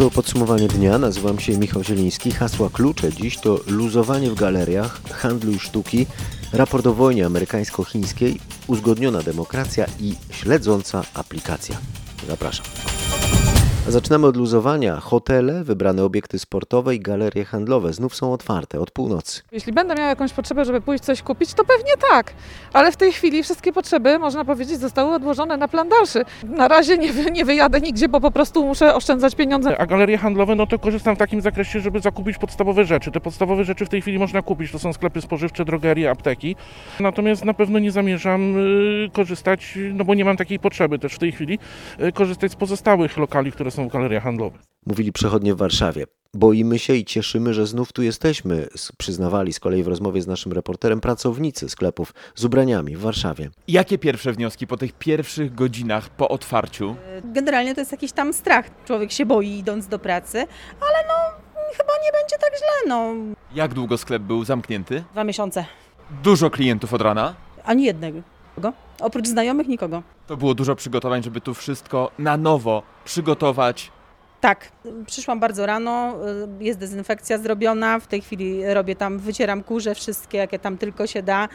To podsumowanie dnia. Nazywam się Michał Zieliński. Hasła klucze dziś to luzowanie w galeriach, handlu i sztuki, raport o wojnie amerykańsko-chińskiej, uzgodniona demokracja i śledząca aplikacja. Zapraszam. Zaczynamy od luzowania. Hotele, wybrane obiekty sportowe i galerie handlowe znów są otwarte od północy. Jeśli będę miała jakąś potrzebę, żeby pójść coś kupić, to pewnie tak. Ale w tej chwili wszystkie potrzeby, można powiedzieć, zostały odłożone na plan dalszy. Na razie nie, nie wyjadę nigdzie, bo po prostu muszę oszczędzać pieniądze. A galerie handlowe, no to korzystam w takim zakresie, żeby zakupić podstawowe rzeczy. Te podstawowe rzeczy w tej chwili można kupić. To są sklepy spożywcze, drogerie, apteki. Natomiast na pewno nie zamierzam y, korzystać, no bo nie mam takiej potrzeby też w tej chwili, y, korzystać z pozostałych lokali, które są w galeriach handlowych. Mówili przechodnie w Warszawie. Boimy się i cieszymy, że znów tu jesteśmy, przyznawali z kolei w rozmowie z naszym reporterem pracownicy sklepów z ubraniami w Warszawie. Jakie pierwsze wnioski po tych pierwszych godzinach po otwarciu? Generalnie to jest jakiś tam strach. Człowiek się boi idąc do pracy, ale no chyba nie będzie tak źle, no. Jak długo sklep był zamknięty? Dwa miesiące. Dużo klientów od rana. Ani jednego. Oprócz znajomych nikogo. To było dużo przygotowań, żeby tu wszystko na nowo przygotować. Tak, przyszłam bardzo rano, y, jest dezynfekcja zrobiona, w tej chwili robię tam, wycieram kurze wszystkie, jakie tam tylko się da.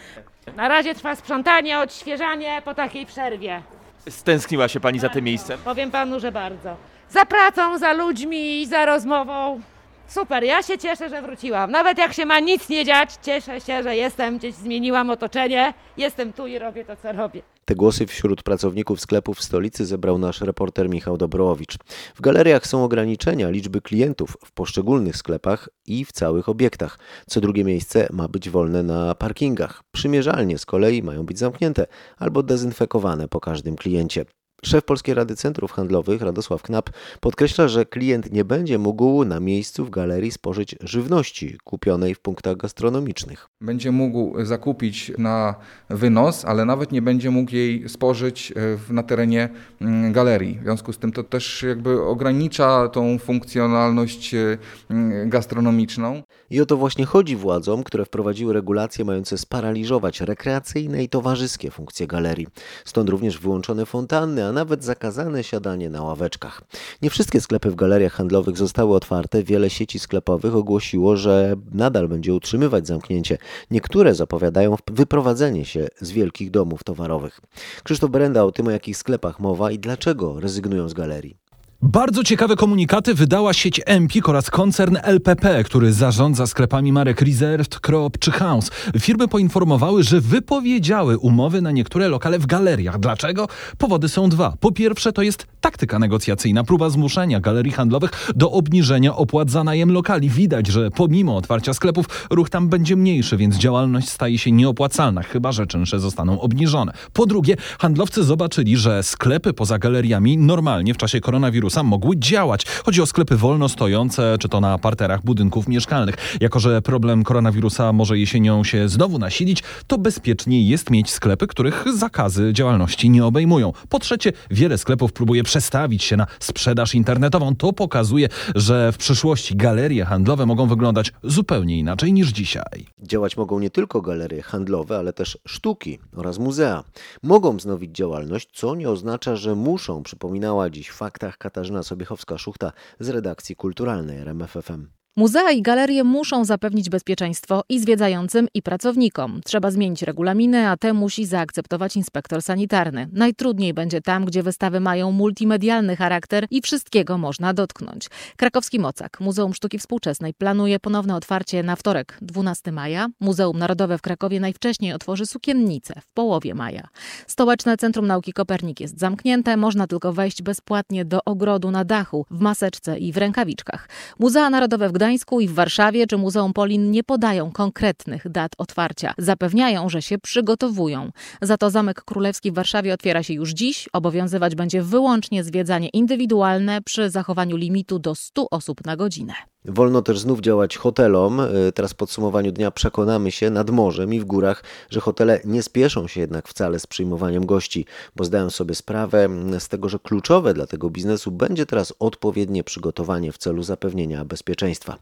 Na razie trwa sprzątanie, odświeżanie po takiej przerwie. Stęskniła się pani za tym miejscem? Powiem panu, że bardzo. Za pracą, za ludźmi, za rozmową. Super, ja się cieszę, że wróciłam. Nawet jak się ma nic nie dziać, cieszę się, że jestem, gdzieś zmieniłam otoczenie, jestem tu i robię to, co robię. Te głosy wśród pracowników sklepów w stolicy zebrał nasz reporter Michał Dobrowicz. W galeriach są ograniczenia liczby klientów w poszczególnych sklepach i w całych obiektach. Co drugie miejsce ma być wolne na parkingach. Przymierzalnie z kolei mają być zamknięte albo dezynfekowane po każdym kliencie. Szef Polskiej Rady Centrów Handlowych Radosław Knap podkreśla, że klient nie będzie mógł na miejscu w galerii spożyć żywności kupionej w punktach gastronomicznych. będzie mógł zakupić na wynos, ale nawet nie będzie mógł jej spożyć e, na terenie mm, galerii. W związku z tym to też jakby ogranicza tą funkcjonalność e, mm, gastronomiczną. I o to właśnie chodzi władzom, które wprowadziły regulacje mające sparaliżować rekreacyjne i towarzyskie funkcje galerii. Stąd również wyłączone fontanny, nawet zakazane siadanie na ławeczkach. Nie wszystkie sklepy w galeriach handlowych zostały otwarte. Wiele sieci sklepowych ogłosiło, że nadal będzie utrzymywać zamknięcie. Niektóre zapowiadają wyprowadzenie się z wielkich domów towarowych. Krzysztof Berenda o tym, o jakich sklepach mowa i dlaczego rezygnują z galerii. Bardzo ciekawe komunikaty wydała sieć Empik oraz koncern LPP, który zarządza sklepami marek Reserved, Krop czy House. Firmy poinformowały, że wypowiedziały umowy na niektóre lokale w galeriach. Dlaczego? Powody są dwa. Po pierwsze to jest taktyka negocjacyjna, próba zmuszenia galerii handlowych do obniżenia opłat za najem lokali. Widać, że pomimo otwarcia sklepów ruch tam będzie mniejszy, więc działalność staje się nieopłacalna, chyba że czynsze zostaną obniżone. Po drugie, handlowcy zobaczyli, że sklepy poza galeriami normalnie w czasie koronawirusa mogły działać. Chodzi o sklepy wolno stojące, czy to na parterach budynków mieszkalnych. Jako, że problem koronawirusa może jesienią się znowu nasilić, to bezpieczniej jest mieć sklepy, których zakazy działalności nie obejmują. Po trzecie, wiele sklepów próbuje przestawić się na sprzedaż internetową. To pokazuje, że w przyszłości galerie handlowe mogą wyglądać zupełnie inaczej niż dzisiaj. Działać mogą nie tylko galerie handlowe, ale też sztuki oraz muzea. Mogą wznowić działalność, co nie oznacza, że muszą, przypominała dziś w faktach Katarzyna Sobiechowska-Szuchta z redakcji kulturalnej RMFFM. Muzea i galerie muszą zapewnić bezpieczeństwo i zwiedzającym, i pracownikom. Trzeba zmienić regulaminy, a te musi zaakceptować inspektor sanitarny. Najtrudniej będzie tam, gdzie wystawy mają multimedialny charakter i wszystkiego można dotknąć. Krakowski Mocak, Muzeum Sztuki Współczesnej, planuje ponowne otwarcie na wtorek, 12 maja. Muzeum Narodowe w Krakowie najwcześniej otworzy sukiennicę w połowie maja. Stołeczne Centrum Nauki Kopernik jest zamknięte, można tylko wejść bezpłatnie do ogrodu na dachu, w maseczce i w rękawiczkach. Muzea Narodowe w Gdańsku i w Warszawie czy Muzeum Polin nie podają konkretnych dat otwarcia. Zapewniają, że się przygotowują. Za to Zamek Królewski w Warszawie otwiera się już dziś. Obowiązywać będzie wyłącznie zwiedzanie indywidualne przy zachowaniu limitu do 100 osób na godzinę. Wolno też znów działać hotelom. Y, Teraz w podsumowaniu dnia przekonamy się nad morzem i w górach, że hotele nie spieszą się jednak wcale z przyjmowaniem gości, bo zdają sobie sprawę mm, z tego, że kluczowe dla tego biznesu będzie teraz odpowiednie przygotowanie w celu zapewnienia bezpieczeństwa.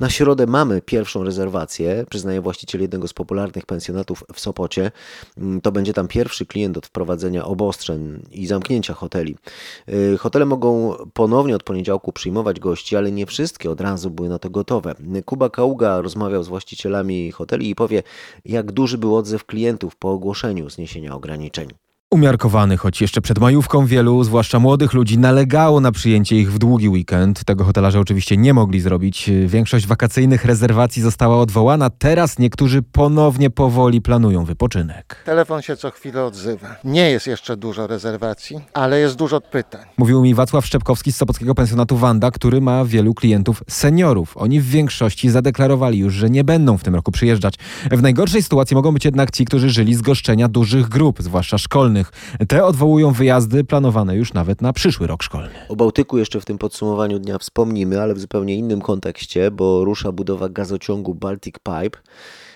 Na środę mamy pierwszą rezerwację, przyznaje właściciel jednego z popularnych pensjonatów w Sopocie. Mm, To będzie tam pierwszy klient od wprowadzenia obostrzeń i zamknięcia hoteli. Y, Hotele mogą ponownie od poniedziałku przyjmować gości, ale nie wszystkie od razu były na to gotowe. Kuba Kaługa rozmawiał z właścicielami hoteli i powie, jak duży był odzew klientów po ogłoszeniu zniesienia ograniczeń. Umiarkowany, choć jeszcze przed majówką wielu, zwłaszcza młodych ludzi, nalegało na przyjęcie ich w długi weekend. Tego hotelarze oczywiście nie mogli zrobić. Większość wakacyjnych rezerwacji została odwołana. Teraz niektórzy ponownie powoli planują wypoczynek. Telefon się co chwilę odzywa. Nie jest jeszcze dużo rezerwacji, ale jest dużo pytań. Mówił mi Wacław Szczepkowski z Sopockiego Pensjonatu Wanda, który ma wielu klientów seniorów. Oni w większości zadeklarowali już, że nie będą w tym roku przyjeżdżać. W najgorszej sytuacji mogą być jednak ci, którzy żyli z goszczenia dużych grup, zwłaszcza szkolnych. Te odwołują wyjazdy planowane już nawet na przyszły rok szkolny. O Bałtyku jeszcze w tym podsumowaniu dnia wspomnimy, ale w zupełnie innym kontekście, bo rusza budowa gazociągu Baltic Pipe,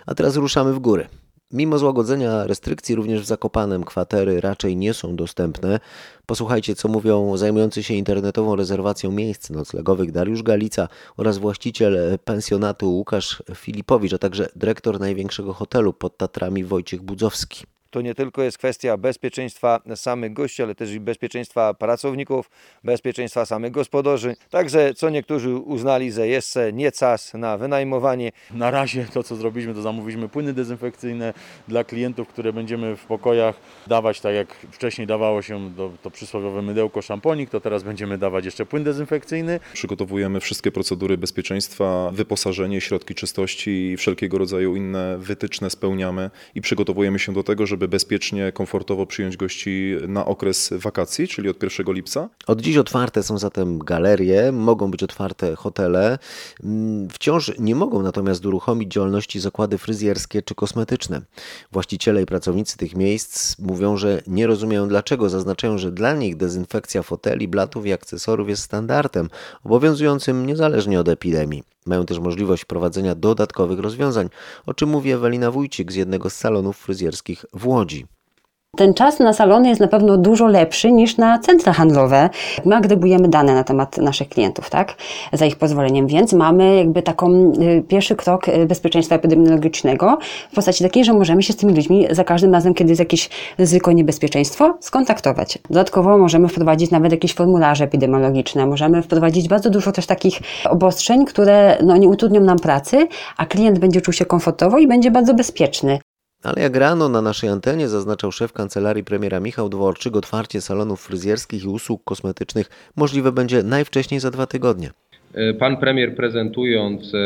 a teraz ruszamy w górę. Mimo złagodzenia restrykcji, również w Zakopanem kwatery raczej nie są dostępne. Posłuchajcie, co mówią zajmujący się internetową rezerwacją miejsc noclegowych Dariusz Galica oraz właściciel pensjonatu Łukasz Filipowicz, a także dyrektor największego hotelu pod Tatrami Wojciech Budzowski. To nie tylko jest kwestia bezpieczeństwa samych gości, ale też i bezpieczeństwa pracowników, bezpieczeństwa samych gospodarzy. Także co niektórzy uznali, że jest nie czas na wynajmowanie. Na razie to, co zrobiliśmy, to zamówiliśmy płyny dezynfekcyjne dla klientów, które będziemy w pokojach dawać, tak jak wcześniej dawało się to, to przysłowiowe mydełko szamponik, to teraz będziemy dawać jeszcze płyn dezynfekcyjny. Przygotowujemy wszystkie procedury bezpieczeństwa, wyposażenie, środki czystości i wszelkiego rodzaju inne wytyczne spełniamy i przygotowujemy się do tego, żeby bezpiecznie, komfortowo przyjąć gości na okres wakacji, czyli od 1 lipca. Od dziś otwarte są zatem galerie, mogą być otwarte hotele. Mm, Wciąż nie mogą natomiast uruchomić działalności zakłady fryzjerskie czy kosmetyczne. Właściciele i pracownicy tych miejsc mówią, że nie rozumieją dlaczego. Zaznaczają, że dla nich dezynfekcja foteli, blatów i akcesorów jest standardem, obowiązującym niezależnie od epidemii. Mają też możliwość wprowadzenia dodatkowych rozwiązań, o czym mówi Ewelina Wójcik z jednego z salonów fryzjerskich w Łodzi. Ten czas na salony jest na pewno dużo lepszy niż na centra handlowe. My agregujemy dane na temat naszych klientów, tak? Za ich pozwoleniem, więc mamy jakby taką y, pierwszy krok y, bezpieczeństwa epidemiologicznego w postaci takiej, że możemy się z tymi ludźmi za każdym razem, kiedy jest jakieś ryzyko, niebezpieczeństwo, skontaktować. Dodatkowo możemy wprowadzić nawet jakieś formularze epidemiologiczne, możemy wprowadzić bardzo dużo też takich obostrzeń, które no, nie utrudnią nam pracy, a klient będzie czuł się komfortowo i będzie bardzo bezpieczny. Ale jak rano na naszej antenie zaznaczał szef kancelarii premiera Michał Dworczyk, otwarcie salonów fryzjerskich i usług kosmetycznych możliwe będzie najwcześniej za dwa tygodnie. Pan premier prezentując e,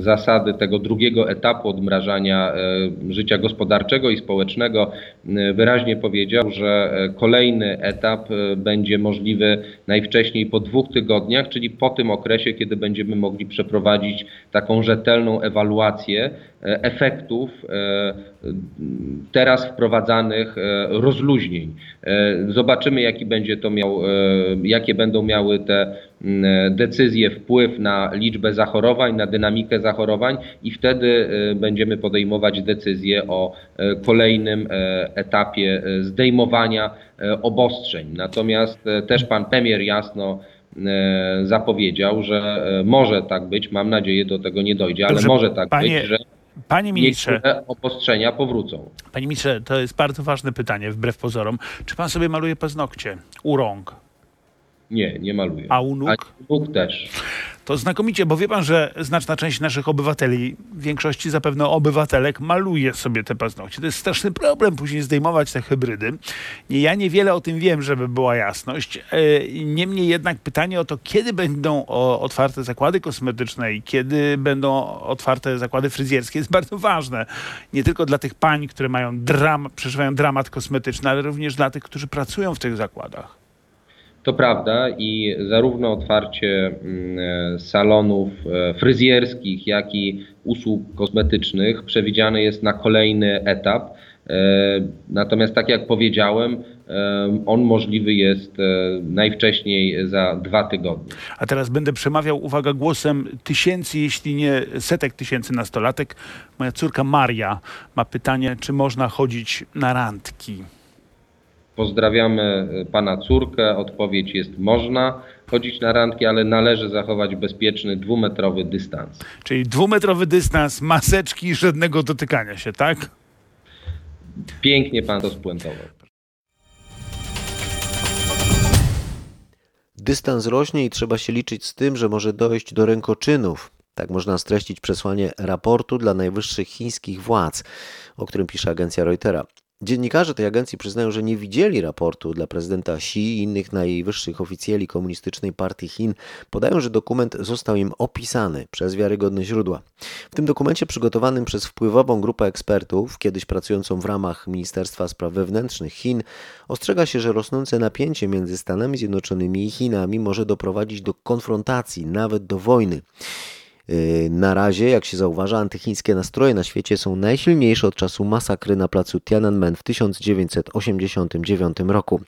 zasady tego drugiego etapu odmrażania e, życia gospodarczego i społecznego e, wyraźnie powiedział, że e, kolejny etap e, będzie możliwy najwcześniej po dwóch tygodniach, czyli po tym okresie, kiedy będziemy mogli przeprowadzić taką rzetelną ewaluację e, efektów e, teraz wprowadzanych e, rozluźnień. E, Zobaczymy, jaki będzie to miał, e, jakie będą miały te mm, decyzje wpływ na liczbę zachorowań, na dynamikę zachorowań i wtedy e, będziemy podejmować decyzje o e, kolejnym e, etapie zdejmowania obostrzeń. Natomiast też pan premier jasno zapowiedział, że może tak być, mam nadzieję do tego nie dojdzie, ale Dobrze, może tak panie- być, że Panie ministrze, obostrzenia powrócą. panie ministrze, to jest bardzo ważne pytanie, wbrew pozorom. Czy pan sobie maluje paznokcie u rąk? Nie, nie maluję. A u nóg? A nóg też. To znakomicie, bo wie pan, że znaczna część naszych obywateli, w większości zapewne obywatelek, maluje sobie te paznokcie. To jest straszny problem później zdejmować te hybrydy. Ja niewiele o tym wiem, żeby była jasność. E, Niemniej jednak pytanie o to, kiedy będą otwarte zakłady kosmetyczne i kiedy będą otwarte zakłady fryzjerskie jest bardzo ważne. Nie tylko dla tych pań, które mają dram, przeżywają dramat kosmetyczny, ale również dla tych, którzy pracują w tych zakładach. To prawda i zarówno otwarcie mm, e, salonów e, fryzjerskich, jak i usług kosmetycznych przewidziane jest na kolejny etap. E, Natomiast tak jak powiedziałem, on możliwy jest najwcześniej za dwa tygodnie. A teraz będę przemawiał, uwaga, głosem tysięcy, jeśli nie setek tysięcy nastolatek. Moja córka Maria ma pytanie, czy można chodzić na randki. Pozdrawiamy pana córkę. Odpowiedź jest można chodzić na randki, ale należy zachować bezpieczny dwumetrowy dystans. Czyli dwumetrowy dystans, maseczki i żadnego dotykania się, tak? Pięknie pan to spuentował. Dystans rośnie i trzeba się liczyć z tym, że może dojść do rękoczynów. Tak można streścić przesłanie raportu dla najwyższych chińskich władz, o którym pisze agencja Reutera. Dziennikarze tej agencji przyznają, że nie widzieli raportu dla prezydenta Xi i innych najwyższych oficjeli komunistycznej partii Chin. Podają, że dokument został im opisany przez wiarygodne źródła. W tym dokumencie przygotowanym przez wpływową grupę ekspertów, kiedyś pracującą w ramach Ministerstwa Spraw Wewnętrznych Chin, ostrzega się, że rosnące napięcie między Stanami Zjednoczonymi i Chinami może doprowadzić do konfrontacji, nawet do wojny. Na razie, jak się zauważa, antychińskie nastroje na świecie są najsilniejsze od czasu masakry na placu Tiananmen w 1989 roku.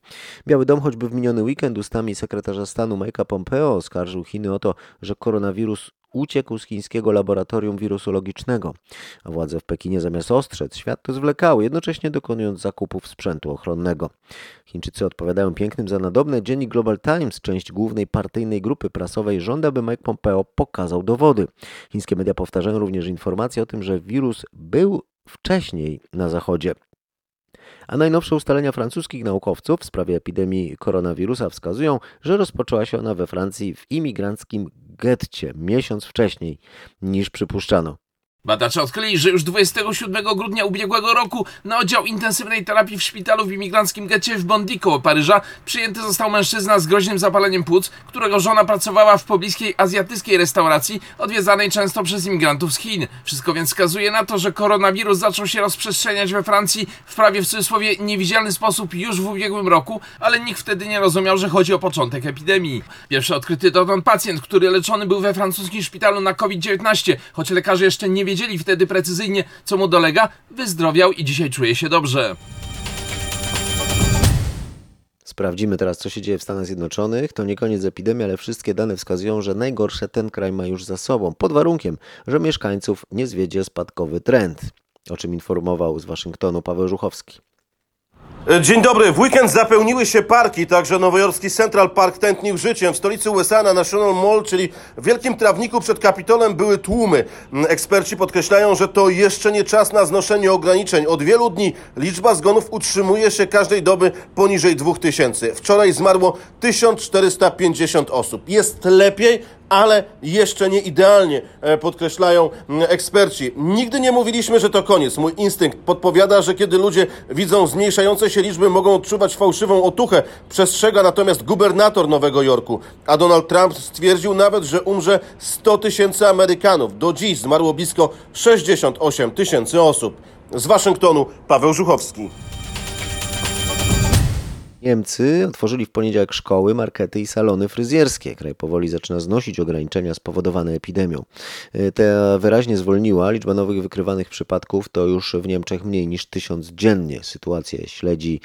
Biały Dom choćby w miniony weekend ustami sekretarza stanu Mike'a Pompeo oskarżył Chiny o to, że koronawirus uciekł z chińskiego laboratorium wirusologicznego, a władze w Pekinie zamiast ostrzec świat to zwlekały, jednocześnie dokonując zakupów sprzętu ochronnego. Chińczycy odpowiadają pięknym za nadobne. Dziennik Global Times, część głównej partyjnej grupy prasowej, żąda, by Mike Pompeo pokazał dowody. Chińskie media powtarzają również informacje o tym, że wirus był wcześniej na Zachodzie. A najnowsze ustalenia francuskich naukowców w sprawie epidemii koronawirusa wskazują, że rozpoczęła się ona we Francji w imigranckim getcie miesiąc wcześniej niż przypuszczano. Badacze odkryli, że już 27 grudnia ubiegłego roku na oddział intensywnej terapii w szpitalu w imigranckim getcie w Bondy koło Paryża przyjęty został mężczyzna z groźnym zapaleniem płuc, którego żona pracowała w pobliskiej azjatyckiej restauracji odwiedzanej często przez imigrantów z Chin. Wszystko więc wskazuje na to, że koronawirus zaczął się rozprzestrzeniać we Francji w prawie w cudzysłowie niewidzialny sposób już w ubiegłym roku, ale nikt wtedy nie rozumiał, że chodzi o początek epidemii. Pierwszy odkryty dotąd pacjent, który leczony był we francuskim szpitalu na COVID-19, choć lekarze jeszcze nie wiedzieli, wiedzieli wtedy precyzyjnie, co mu dolega, wyzdrowiał i dzisiaj czuje się dobrze. Sprawdzimy teraz, co się dzieje w Stanach Zjednoczonych. To nie koniec epidemii, ale wszystkie dane wskazują, że najgorsze ten kraj ma już za sobą, pod warunkiem, że mieszkańców nie zwiedzie spadkowy trend, o czym informował z Waszyngtonu Paweł Żuchowski. Dzień dobry. W weekend zapełniły się parki, także nowojorski Central Park tętnił życiem. W stolicy USA na National Mall, czyli wielkim trawniku przed Kapitolem były tłumy. Eksperci podkreślają, że to jeszcze nie czas na znoszenie ograniczeń. Od wielu dni liczba zgonów utrzymuje się każdej doby poniżej 2000. Wczoraj zmarło 1450 osób. Jest lepiej, ale jeszcze nie idealnie, podkreślają eksperci. Nigdy nie mówiliśmy, że to koniec. Mój instynkt podpowiada, że kiedy ludzie widzą zmniejszające się liczby, mogą odczuwać fałszywą otuchę. Przestrzega natomiast gubernator Nowego Jorku. A Donald Trump stwierdził nawet, że umrze 100 tysięcy Amerykanów. Do dziś zmarło blisko 68 tysięcy osób. Z Waszyngtonu Paweł Żuchowski. Niemcy otworzyli w poniedziałek szkoły, markety i salony fryzjerskie. Kraj powoli zaczyna znosić ograniczenia spowodowane epidemią. Ta wyraźnie zwolniła. Liczba nowych wykrywanych przypadków to już w Niemczech mniej niż tysiąc dziennie. Sytuację śledzi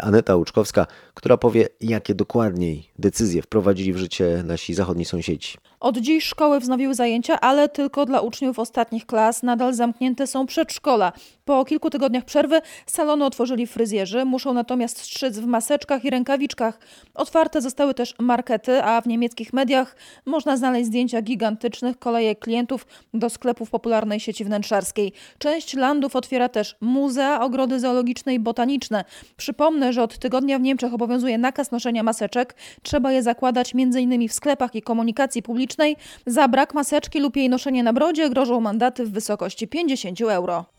Aneta Łuczkowska, która powie, jakie dokładniej decyzje wprowadzili w życie nasi zachodni sąsiedzi. Od dziś szkoły wznowiły zajęcia, ale tylko dla uczniów ostatnich klas. Nadal zamknięte są przedszkola. Po kilku tygodniach przerwy salony otworzyli fryzjerzy, muszą natomiast strzyc w maseczkach i rękawiczkach. Otwarte zostały też markety, a w niemieckich mediach można znaleźć zdjęcia gigantycznych kolejek klientów do sklepów popularnej sieci wnętrzarskiej. Część landów otwiera też muzea, ogrody zoologiczne i botaniczne. Przypomnę, że od tygodnia w Niemczech obowiązuje nakaz noszenia maseczek. Trzeba je zakładać m.in. w sklepach i komunikacji publicznej. Za brak maseczki lub jej noszenie na brodzie grożą mandaty w wysokości 50 euro.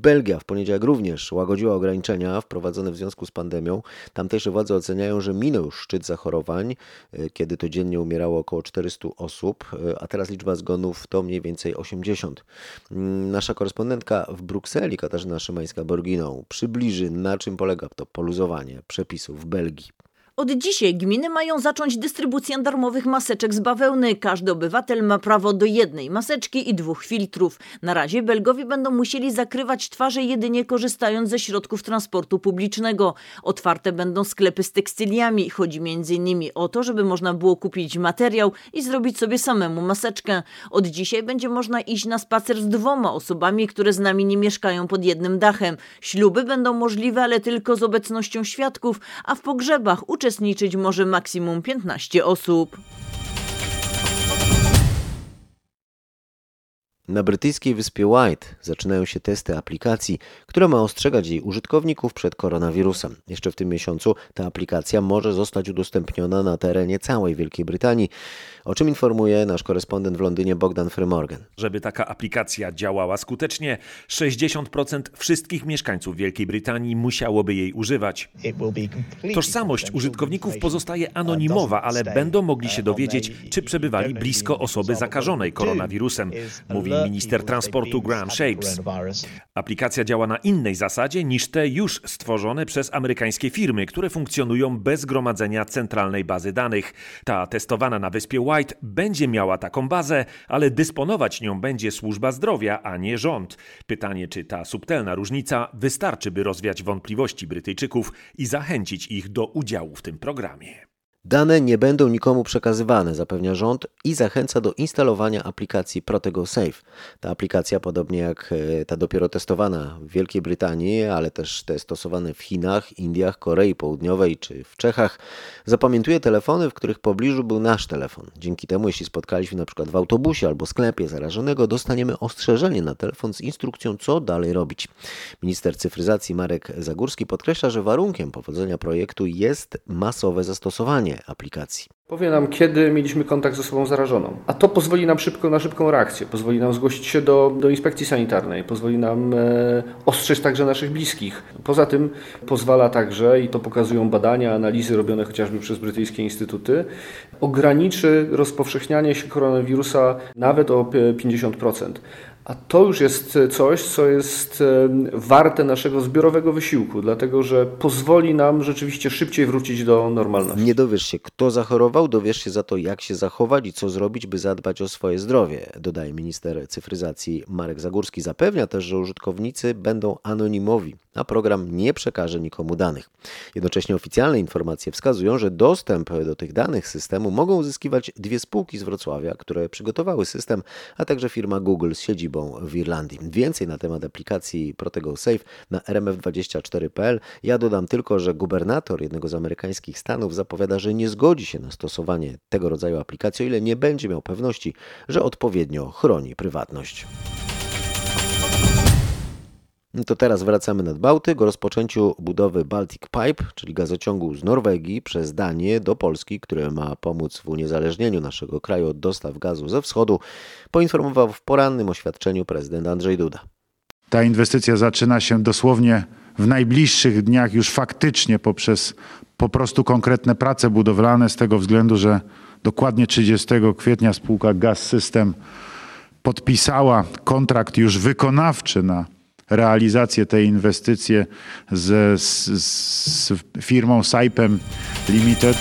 Belgia w poniedziałek również łagodziła ograniczenia wprowadzone w związku z pandemią. Tamtejsze władze oceniają, że minął już szczyt zachorowań, kiedy to dziennie umierało około 400 osób, a teraz liczba zgonów to mniej więcej 80. Nasza korespondentka w Brukseli, Katarzyna Szymańska-Borginą, przybliży na czym polega to poluzowanie przepisów w Belgii. Od dzisiaj gminy mają zacząć dystrybucję darmowych maseczek z bawełny. Każdy obywatel ma prawo do jednej maseczki i dwóch filtrów. Na razie Belgowie będą musieli zakrywać twarze jedynie korzystając ze środków transportu publicznego. Otwarte będą sklepy z tekstyliami. Chodzi m.in. o to, żeby można było kupić materiał i zrobić sobie samemu maseczkę. Od dzisiaj będzie można iść na spacer z dwoma osobami, które z nami nie mieszkają pod jednym dachem. Śluby będą możliwe, ale tylko z obecnością świadków, a w pogrzebach uczestniczyć może maksimum 15 osób. Na brytyjskiej wyspie White zaczynają się testy aplikacji, która ma ostrzegać jej użytkowników przed koronawirusem. Jeszcze w tym miesiącu ta aplikacja może zostać udostępniona na terenie całej Wielkiej Brytanii, o czym informuje nasz korespondent w Londynie Bogdan Frymorgan. Żeby taka aplikacja działała skutecznie, 60% wszystkich mieszkańców Wielkiej Brytanii musiałoby jej używać. Tożsamość użytkowników pozostaje anonimowa, ale będą mogli się dowiedzieć, czy przebywali blisko osoby zakażonej koronawirusem, mówi minister transportu Graham Shapes. Aplikacja działa na innej zasadzie niż te już stworzone przez amerykańskie firmy, które funkcjonują bez gromadzenia centralnej bazy danych. Ta testowana na wyspie White będzie miała taką bazę, ale dysponować nią będzie służba zdrowia, a nie rząd. Pytanie, czy ta subtelna różnica wystarczy, by rozwiać wątpliwości Brytyjczyków i zachęcić ich do udziału w tym programie. Dane nie będą nikomu przekazywane, zapewnia rząd i zachęca do instalowania aplikacji Protego Safe. Ta aplikacja, podobnie jak e, ta dopiero testowana w Wielkiej Brytanii, ale też te stosowane w Chinach, Indiach, Korei Południowej czy w Czechach, zapamiętuje telefony, w których pobliżu był nasz telefon. Dzięki temu, jeśli spotkaliśmy na przykład w autobusie albo sklepie zarażonego, dostaniemy ostrzeżenie na telefon z instrukcją, co dalej robić. Minister cyfryzacji Marek Zagórski podkreśla, że warunkiem powodzenia projektu jest masowe zastosowanie aplikacji. Powie nam, kiedy mieliśmy kontakt z osobą zarażoną. A to pozwoli nam szybko na szybką reakcję, pozwoli nam zgłosić się do, do inspekcji sanitarnej, pozwoli nam e, ostrzec także naszych bliskich. Poza tym pozwala także, i to pokazują badania, analizy robione chociażby przez brytyjskie instytuty, ograniczy rozpowszechnianie się koronawirusa nawet o 50%. A to już jest coś, co jest warte naszego zbiorowego wysiłku, dlatego że pozwoli nam rzeczywiście szybciej wrócić do normalności. Nie dowiesz się, kto zachorował, dowiesz się za to, jak się zachować i co zrobić, by zadbać o swoje zdrowie, dodaje minister cyfryzacji Marek Zagórski. Zapewnia też, że użytkownicy będą anonimowi, a program nie przekaże nikomu danych. Jednocześnie oficjalne informacje wskazują, że dostęp do tych danych systemu mogą uzyskiwać dwie spółki z Wrocławia, które przygotowały system, a także firma Google z siedzibą w Irlandii. Więcej na temat aplikacji Protego Safe na rmf24.pl. Ja dodam tylko, że gubernator jednego z amerykańskich stanów zapowiada, że nie zgodzi się na stosowanie tego rodzaju aplikacji, o ile nie będzie miał pewności, że odpowiednio chroni prywatność. No to teraz wracamy nad Bałtyk o rozpoczęciu budowy Baltic Pipe, czyli gazociągu z Norwegii przez Danię do Polski, który ma pomóc w uniezależnieniu naszego kraju od dostaw gazu ze wschodu, poinformował w porannym oświadczeniu prezydent Andrzej Duda. Ta inwestycja zaczyna się dosłownie w najbliższych dniach już faktycznie poprzez po prostu konkretne prace budowlane z tego względu, że dokładnie 30 kwietnia spółka Gaz System podpisała kontrakt już wykonawczy na realizację tej inwestycji z, z, z firmą Saipem Limited.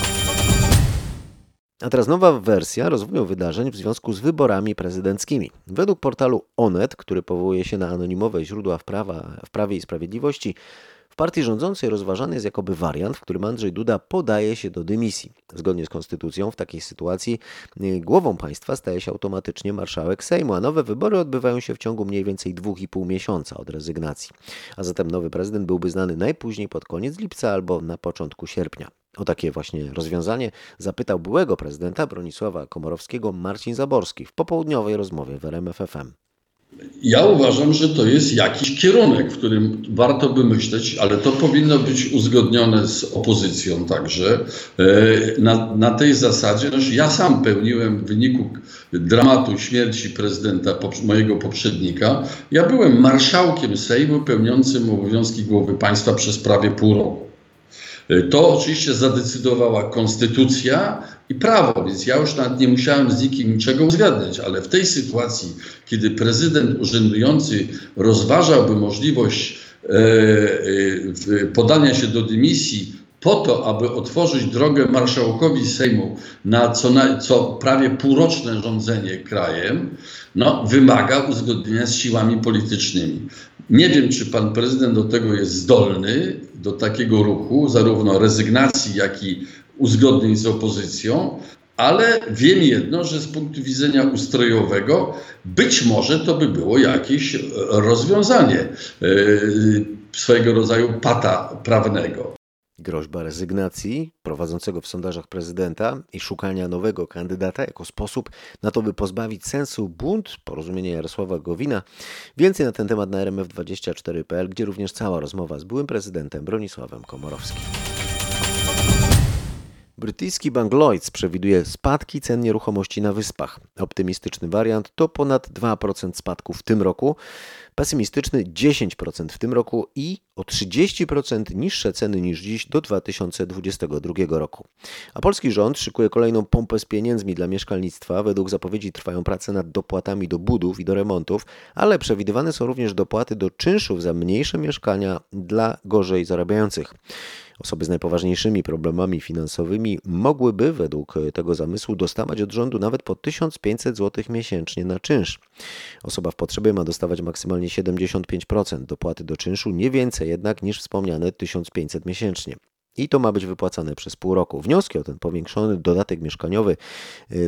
A teraz nowa wersja rozwoju wydarzeń w związku z wyborami prezydenckimi. Według portalu Onet, który powołuje się na anonimowe źródła w, prawa, w Prawie i Sprawiedliwości, w partii rządzącej rozważany jest jakoby wariant, w którym Andrzej Duda podaje się do dymisji. Zgodnie z konstytucją w takiej sytuacji y, głową państwa staje się automatycznie marszałek Sejmu, a nowe wybory odbywają się w ciągu mniej więcej 2,5 miesiąca od rezygnacji. A zatem nowy prezydent byłby znany najpóźniej pod koniec lipca albo na początku sierpnia. O takie właśnie rozwiązanie zapytał byłego prezydenta Bronisława Komorowskiego Marcin Zaborski w popołudniowej rozmowie w RMFFM. Ja uważam, że to jest jakiś kierunek, w którym warto by myśleć, ale to powinno być uzgodnione z opozycją także. Na, na tej zasadzie, no, ja sam pełniłem w wyniku dramatu śmierci prezydenta mojego poprzednika, ja byłem marszałkiem Sejmu pełniącym obowiązki głowy państwa przez prawie pół roku. To oczywiście zadecydowała konstytucja i prawo, więc ja już nawet nie musiałem z nikim niczego uzgadniać, ale w tej sytuacji, kiedy prezydent urzędujący rozważałby możliwość e, e, podania się do dymisji po to, aby otworzyć drogę marszałkowi Sejmu na co, na, co prawie półroczne rządzenie krajem, no, wymaga uzgodnienia z siłami politycznymi. Nie wiem, czy pan prezydent do tego jest zdolny, do takiego ruchu, zarówno rezygnacji, jak i uzgodnień z opozycją, ale wiem jedno, że z punktu widzenia ustrojowego być może to by było jakieś rozwiązanie swojego rodzaju pata prawnego. Groźba rezygnacji prowadzącego w sondażach prezydenta i szukania nowego kandydata jako sposób na to, by pozbawić sensu bunt porozumienia Jarosława Gowina. Więcej na ten temat na rmf24.pl, gdzie również cała rozmowa z byłym prezydentem Bronisławem Komorowskim. Brytyjski bank Lloyds przewiduje spadki cen nieruchomości na wyspach. Optymistyczny wariant to ponad 2% spadku w tym roku, pesymistyczny 10% w tym roku i o 30% niższe ceny niż dziś do 2022 roku. A polski rząd szykuje kolejną pompę z pieniędzmi dla mieszkalnictwa. Według zapowiedzi trwają prace nad dopłatami do budów i do remontów, ale przewidywane są również dopłaty do czynszów za mniejsze mieszkania dla gorzej zarabiających. Osoby z najpoważniejszymi problemami finansowymi mogłyby według tego zamysłu dostawać od rządu nawet po 1500 zł miesięcznie na czynsz. Osoba w potrzebie ma dostawać maksymalnie 75% dopłaty do czynszu, nie więcej jednak niż wspomniane 1500 miesięcznie. I to ma być wypłacane przez pół roku. Wnioski o ten powiększony dodatek mieszkaniowy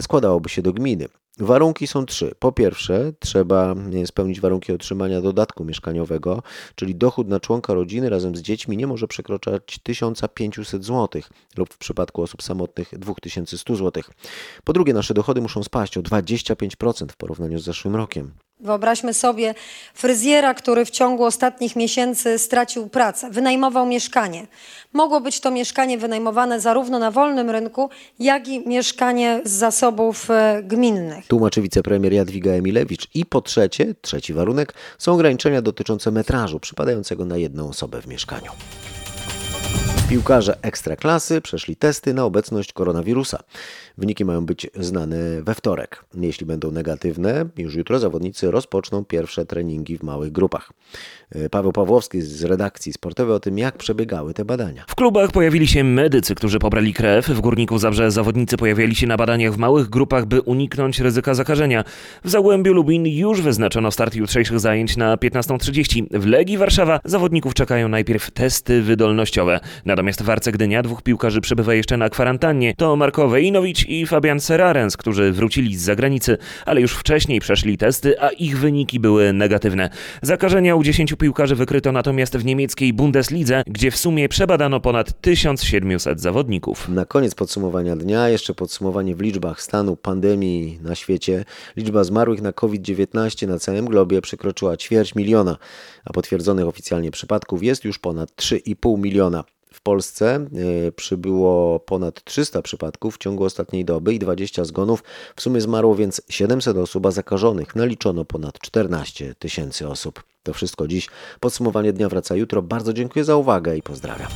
składałoby się do gminy. Warunki są trzy. Po pierwsze, trzeba spełnić warunki otrzymania dodatku mieszkaniowego, czyli dochód na członka rodziny razem z dziećmi nie może przekroczać 1500 zł lub w przypadku osób samotnych 2100 zł. Po drugie, nasze dochody muszą spaść o 25% w porównaniu z zeszłym rokiem. Wyobraźmy sobie fryzjera, który w ciągu ostatnich miesięcy stracił pracę, wynajmował mieszkanie. Mogło być to mieszkanie wynajmowane zarówno na wolnym rynku, jak i mieszkanie z zasobów gminnych. Tłumaczy wicepremier Jadwiga Emilewicz. I po trzecie, trzeci warunek, są ograniczenia dotyczące metrażu przypadającego na jedną osobę w mieszkaniu. Piłkarze ekstraklasy przeszli testy na obecność koronawirusa. Wyniki mają być znane we wtorek. Jeśli będą negatywne, już jutro zawodnicy rozpoczną pierwsze treningi w małych grupach. Paweł Pawłowski z redakcji sportowej o tym, jak przebiegały te badania. W klubach pojawili się medycy, którzy pobrali krew. W Górniku Zabrze zawodnicy pojawiali się na badaniach w małych grupach, by uniknąć ryzyka zakażenia. W Zagłębiu Lubin już wyznaczono start jutrzejszych zajęć na 15.30. W Legii Warszawa zawodników czekają najpierw testy wydolnościowe. Natomiast w Arce Gdynia dwóch piłkarzy przebywa jeszcze na kwarantannie. To Marko Wejnowicz i Fabian Serarens, którzy wrócili z zagranicy, ale już wcześniej przeszli testy, a ich wyniki były negatywne. Zakażenia u 10 piłkarzy wykryto natomiast w niemieckiej Bundeslidze, gdzie w sumie przebadano ponad 1700 zawodników. Na koniec podsumowania dnia jeszcze podsumowanie w liczbach stanu pandemii na świecie. Liczba zmarłych na COVID-19 na całym globie przekroczyła ćwierć miliona, a potwierdzonych oficjalnie przypadków jest już ponad 3,5 miliona. Polsce przybyło ponad 300 przypadków w ciągu ostatniej doby i 20 zgonów. W sumie zmarło więc 700 osób, a zakażonych naliczono ponad 14 tysięcy osób. To wszystko dziś. Podsumowanie dnia wraca jutro. Bardzo dziękuję za uwagę i pozdrawiam.